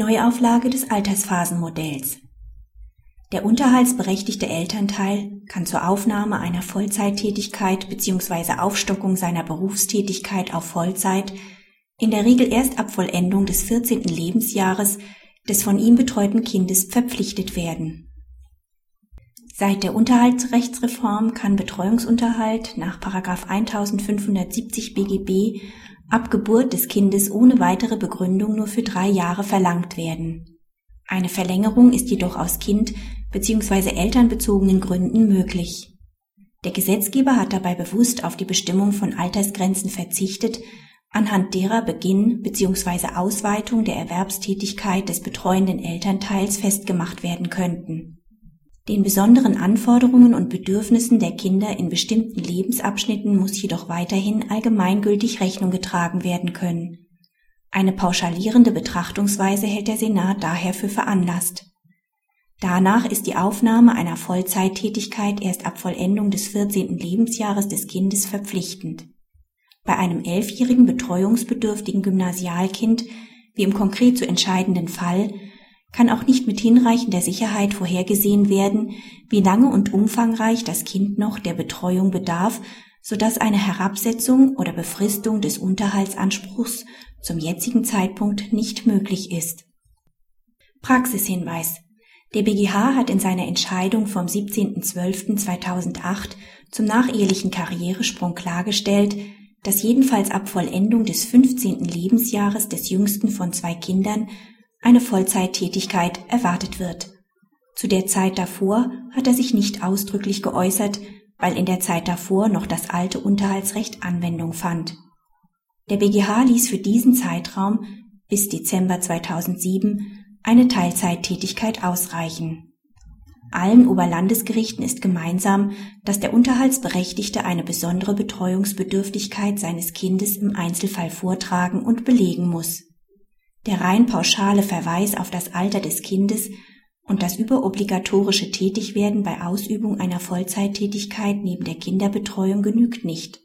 Neuauflage des Altersphasenmodells. Der unterhaltsberechtigte Elternteil kann zur Aufnahme einer Vollzeittätigkeit bzw. Aufstockung seiner Berufstätigkeit auf Vollzeit in der Regel erst ab Vollendung des 14. Lebensjahres des von ihm betreuten Kindes verpflichtet werden. Seit der Unterhaltsrechtsreform kann Betreuungsunterhalt nach 1570 BGB ab Geburt des Kindes ohne weitere Begründung nur für drei Jahre verlangt werden. Eine Verlängerung ist jedoch aus Kind bzw. elternbezogenen Gründen möglich. Der Gesetzgeber hat dabei bewusst auf die Bestimmung von Altersgrenzen verzichtet, anhand derer Beginn bzw. Ausweitung der Erwerbstätigkeit des betreuenden Elternteils festgemacht werden könnten. Den besonderen Anforderungen und Bedürfnissen der Kinder in bestimmten Lebensabschnitten muss jedoch weiterhin allgemeingültig Rechnung getragen werden können. Eine pauschalierende Betrachtungsweise hält der Senat daher für veranlasst. Danach ist die Aufnahme einer Vollzeittätigkeit erst ab Vollendung des 14. Lebensjahres des Kindes verpflichtend. Bei einem elfjährigen betreuungsbedürftigen Gymnasialkind, wie im konkret zu entscheidenden Fall, kann auch nicht mit hinreichender Sicherheit vorhergesehen werden, wie lange und umfangreich das Kind noch der Betreuung bedarf, so dass eine Herabsetzung oder Befristung des Unterhaltsanspruchs zum jetzigen Zeitpunkt nicht möglich ist. Praxishinweis. Der BGH hat in seiner Entscheidung vom 17.12.2008 zum nachehelichen Karrieresprung klargestellt, dass jedenfalls ab Vollendung des 15. Lebensjahres des jüngsten von zwei Kindern eine Vollzeittätigkeit erwartet wird. Zu der Zeit davor hat er sich nicht ausdrücklich geäußert, weil in der Zeit davor noch das alte Unterhaltsrecht Anwendung fand. Der BGH ließ für diesen Zeitraum bis Dezember 2007 eine Teilzeittätigkeit ausreichen. Allen Oberlandesgerichten ist gemeinsam, dass der Unterhaltsberechtigte eine besondere Betreuungsbedürftigkeit seines Kindes im Einzelfall vortragen und belegen muss. Der rein pauschale Verweis auf das Alter des Kindes und das überobligatorische Tätigwerden bei Ausübung einer Vollzeittätigkeit neben der Kinderbetreuung genügt nicht.